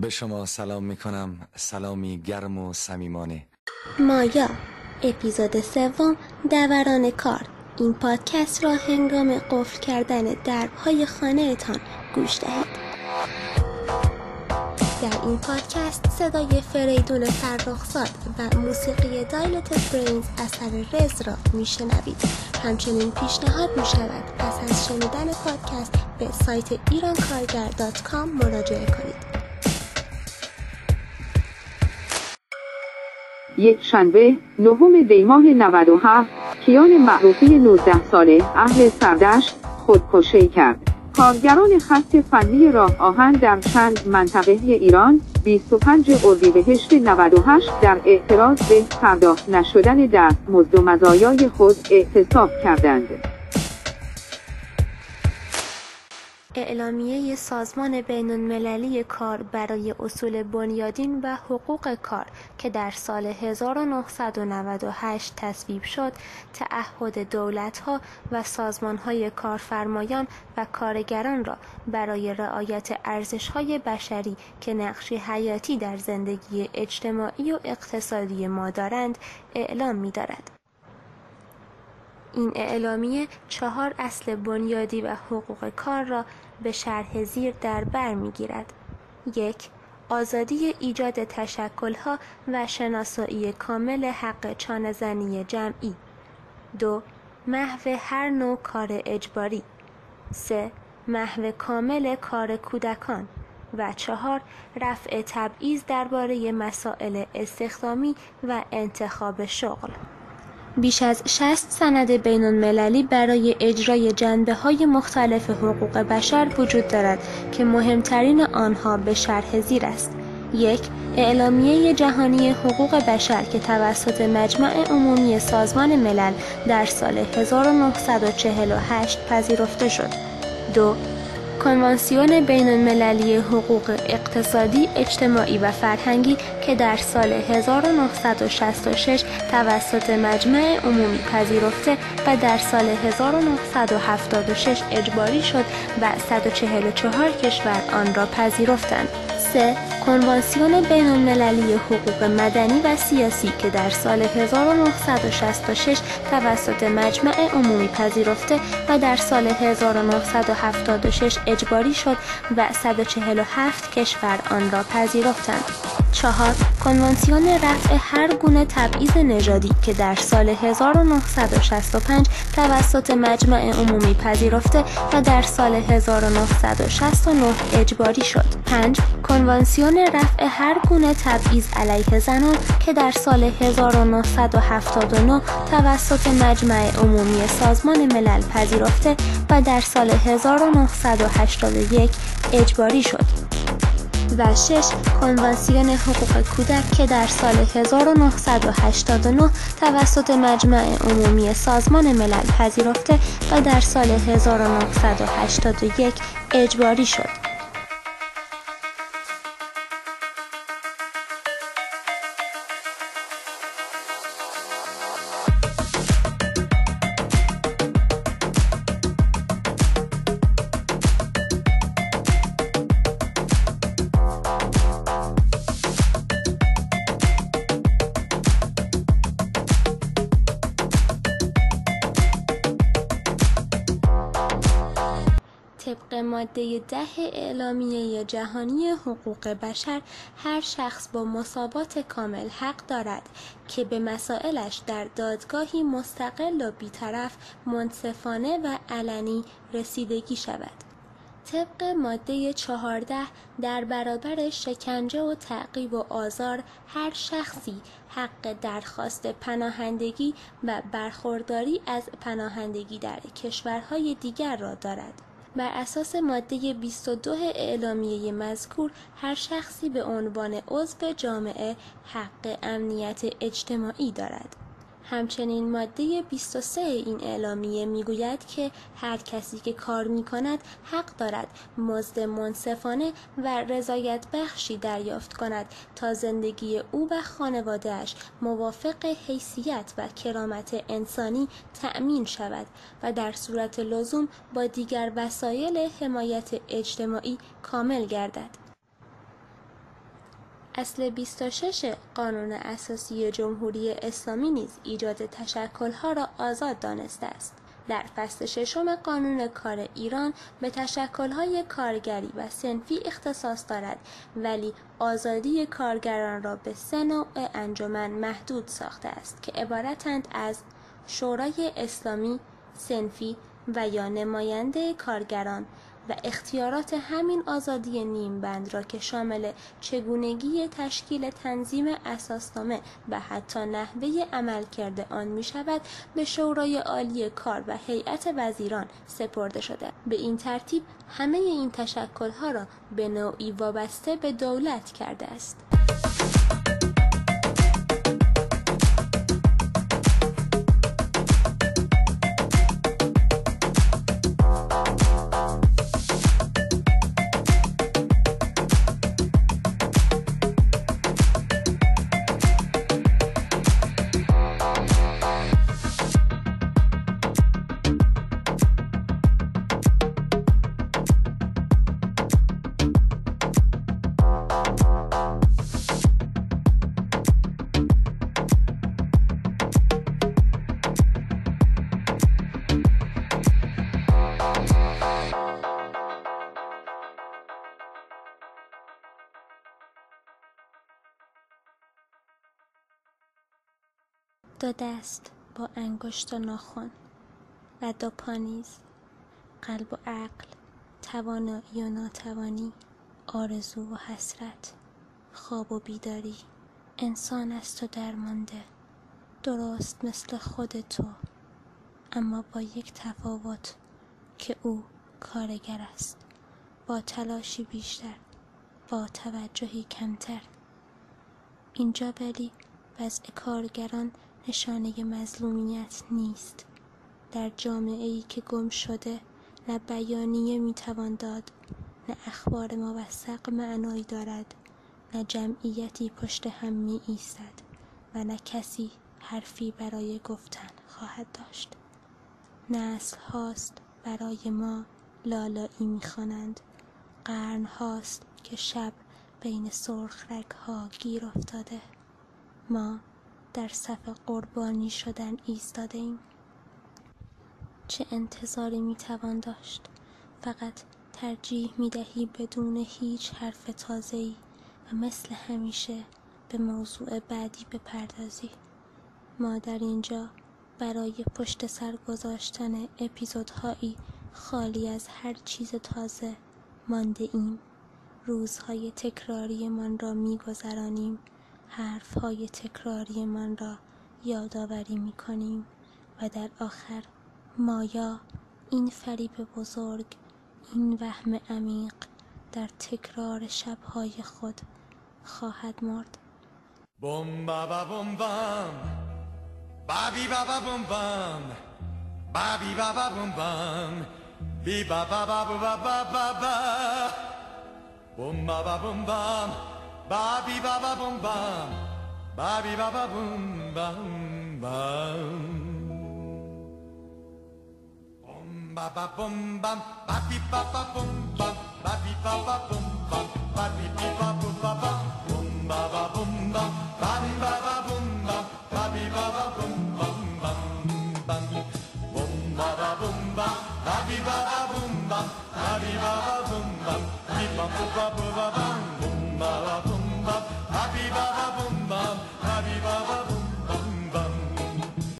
به شما سلام می کنم سلامی گرم و صمیمانه. مایا اپیزود سوم دوران کار. این پادکست را هنگام قفل کردن درهای خانه تان گوش دهید. در این پادکست صدای فریدون فرخزاد و موسیقی دایلت برینز اثر رز را میشنوید. همچنین پیشنهاد می شود پس از شنیدن پادکست به سایت ایرانکارگر.com مراجعه کنید. یک شنبه نهم دیماه 97 کیان معروفی 19 ساله اهل سردشت خودکشی کرد کارگران خط فنی راه آهن در چند منطقه ایران 25 اردیبهشت 98 در اعتراض به پرداخت نشدن دستمزد و مزایای خود اعتصاب کردند اعلامیه سازمان بین المللی کار برای اصول بنیادین و حقوق کار که در سال 1998 تصویب شد تعهد دولتها و سازمانهای کارفرمایان و کارگران را برای رعایت ارزشهای بشری که نقشی حیاتی در زندگی اجتماعی و اقتصادی ما دارند اعلام می دارد. این اعلامیه چهار اصل بنیادی و حقوق کار را به شرح زیر در بر میگیرد. یک آزادی ایجاد تشکلها و شناسایی کامل حق چانزنی جمعی. دو محو هر نوع کار اجباری. سه محو کامل کار کودکان. و چهار رفع تبعیض درباره مسائل استخدامی و انتخاب شغل. بیش از 60 سند بین المللی برای اجرای جنبه های مختلف حقوق بشر وجود دارد که مهمترین آنها به شرح زیر است. یک اعلامیه جهانی حقوق بشر که توسط مجمع عمومی سازمان ملل در سال 1948 پذیرفته شد. دو کنوانسیون بین المللی حقوق اقتصادی، اجتماعی و فرهنگی که در سال 1966 توسط مجمع عمومی پذیرفته و در سال 1976 اجباری شد و 144 کشور آن را پذیرفتند. 3. کنوانسیون بین المللی حقوق مدنی و سیاسی که در سال 1966 توسط مجمع عمومی پذیرفته و در سال 1976 اجباری شد و 147 کشور آن را پذیرفتند. چهار کنوانسیون رفع هر گونه تبعیض نژادی که در سال 1965 توسط مجمع عمومی پذیرفته و در سال 1969 اجباری شد. 5. کنوانسیون میزان رفع هر گونه تبعیض علیه زنان که در سال 1979 توسط مجمع عمومی سازمان ملل پذیرفته و در سال 1981 اجباری شد. و شش کنوانسیون حقوق کودک که در سال 1989 توسط مجمع عمومی سازمان ملل پذیرفته و در سال 1981 اجباری شد. ماده ده اعلامیه جهانی حقوق بشر هر شخص با مساوات کامل حق دارد که به مسائلش در دادگاهی مستقل و بیطرف منصفانه و علنی رسیدگی شود. طبق ماده 14 در برابر شکنجه و تعقیب و آزار هر شخصی حق درخواست پناهندگی و برخورداری از پناهندگی در کشورهای دیگر را دارد. بر اساس ماده 22 اعلامیه مذکور هر شخصی به عنوان عضو جامعه حق امنیت اجتماعی دارد همچنین ماده 23 این اعلامیه میگوید که هر کسی که کار می کند حق دارد مزد منصفانه و رضایت بخشی دریافت کند تا زندگی او و خانوادهش موافق حیثیت و کرامت انسانی تأمین شود و در صورت لزوم با دیگر وسایل حمایت اجتماعی کامل گردد. اصل 26 قانون اساسی جمهوری اسلامی نیز ایجاد تشکل‌ها را آزاد دانسته است. در فصل ششم قانون کار ایران به تشکل‌های کارگری و سنفی اختصاص دارد ولی آزادی کارگران را به سه نوع انجمن محدود ساخته است که عبارتند از شورای اسلامی، سنفی و یا نماینده کارگران و اختیارات همین آزادی نیمبند را که شامل چگونگی تشکیل تنظیم اساسنامه و حتی نحوه عمل کرده آن می شود به شورای عالی کار و هیئت وزیران سپرده شده. به این ترتیب همه این تشکل ها را به نوعی وابسته به دولت کرده است. دو دست با انگشت و ناخن و دو پانیز قلب و عقل توانایی و ناتوانی آرزو و حسرت خواب و بیداری انسان است و درمانده درست مثل خود تو اما با یک تفاوت که او کارگر است با تلاشی بیشتر با توجهی کمتر اینجا ولی وضع کارگران نشانه مظلومیت نیست در جامعه ای که گم شده نه بیانیه میتوان داد نه اخبار موثق معنایی دارد نه جمعیتی پشت هم می ایستد و نه کسی حرفی برای گفتن خواهد داشت نسل هاست برای ما لالایی میخوانند قرن هاست که شب بین سرخ رگ ها گیر افتاده ما در صف قربانی شدن ایستاده ایم چه انتظاری می توان داشت؟ فقط ترجیح می دهی بدون هیچ حرف تازه ای و مثل همیشه به موضوع بعدی بپردازی. ما در اینجا برای پشت سر گذاشتن اپیزودهایی خالی از هر چیز تازه مانده ایم. روزهای تکراری من را می گذرانیم حرف های تکراری من را یادآوری می کنیم و در آخر مایا این فریب بزرگ این وهم عمیق در تکرار شبهای خود خواهد مرد. بوم بابا بوم بام بابی بابا بوم بام بابی بابا بوم بام بی بابا بابا بابا بابا بوم بابا بوم بام. Babi baba ba ba bum bam. Ba bi ba ba bum bam bam. Ba ba bum bam. Ba bi bom ba bum bam. Ba bi ba bam. Ba bi ba ba bum ba ba bum bam. Ba bi